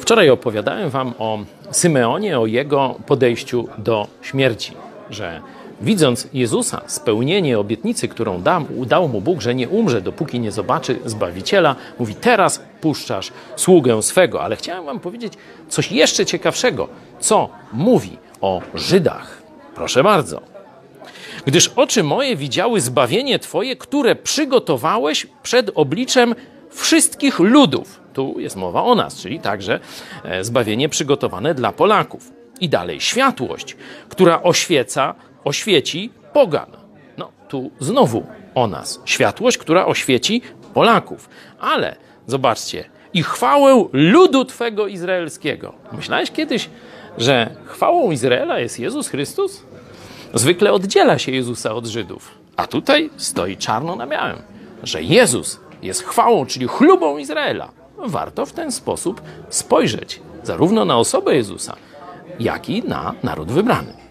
Wczoraj opowiadałem Wam o Symeonie, o jego podejściu do śmierci, że widząc Jezusa, spełnienie obietnicy, którą dał, dał mu Bóg, że nie umrze, dopóki nie zobaczy Zbawiciela, mówi: Teraz puszczasz sługę swego. Ale chciałem Wam powiedzieć coś jeszcze ciekawszego, co mówi o Żydach. Proszę bardzo. Gdyż oczy moje widziały zbawienie Twoje, które przygotowałeś przed obliczem wszystkich ludów. Tu jest mowa o nas, czyli także e, zbawienie przygotowane dla Polaków. I dalej, światłość, która oświeca, oświeci pogan. No, tu znowu o nas. Światłość, która oświeci Polaków. Ale zobaczcie, i chwałę ludu Twego izraelskiego. Myślałeś kiedyś, że chwałą Izraela jest Jezus Chrystus? Zwykle oddziela się Jezusa od Żydów, a tutaj stoi czarno na białym, że Jezus jest chwałą, czyli chlubą Izraela. Warto w ten sposób spojrzeć zarówno na osobę Jezusa, jak i na naród wybrany.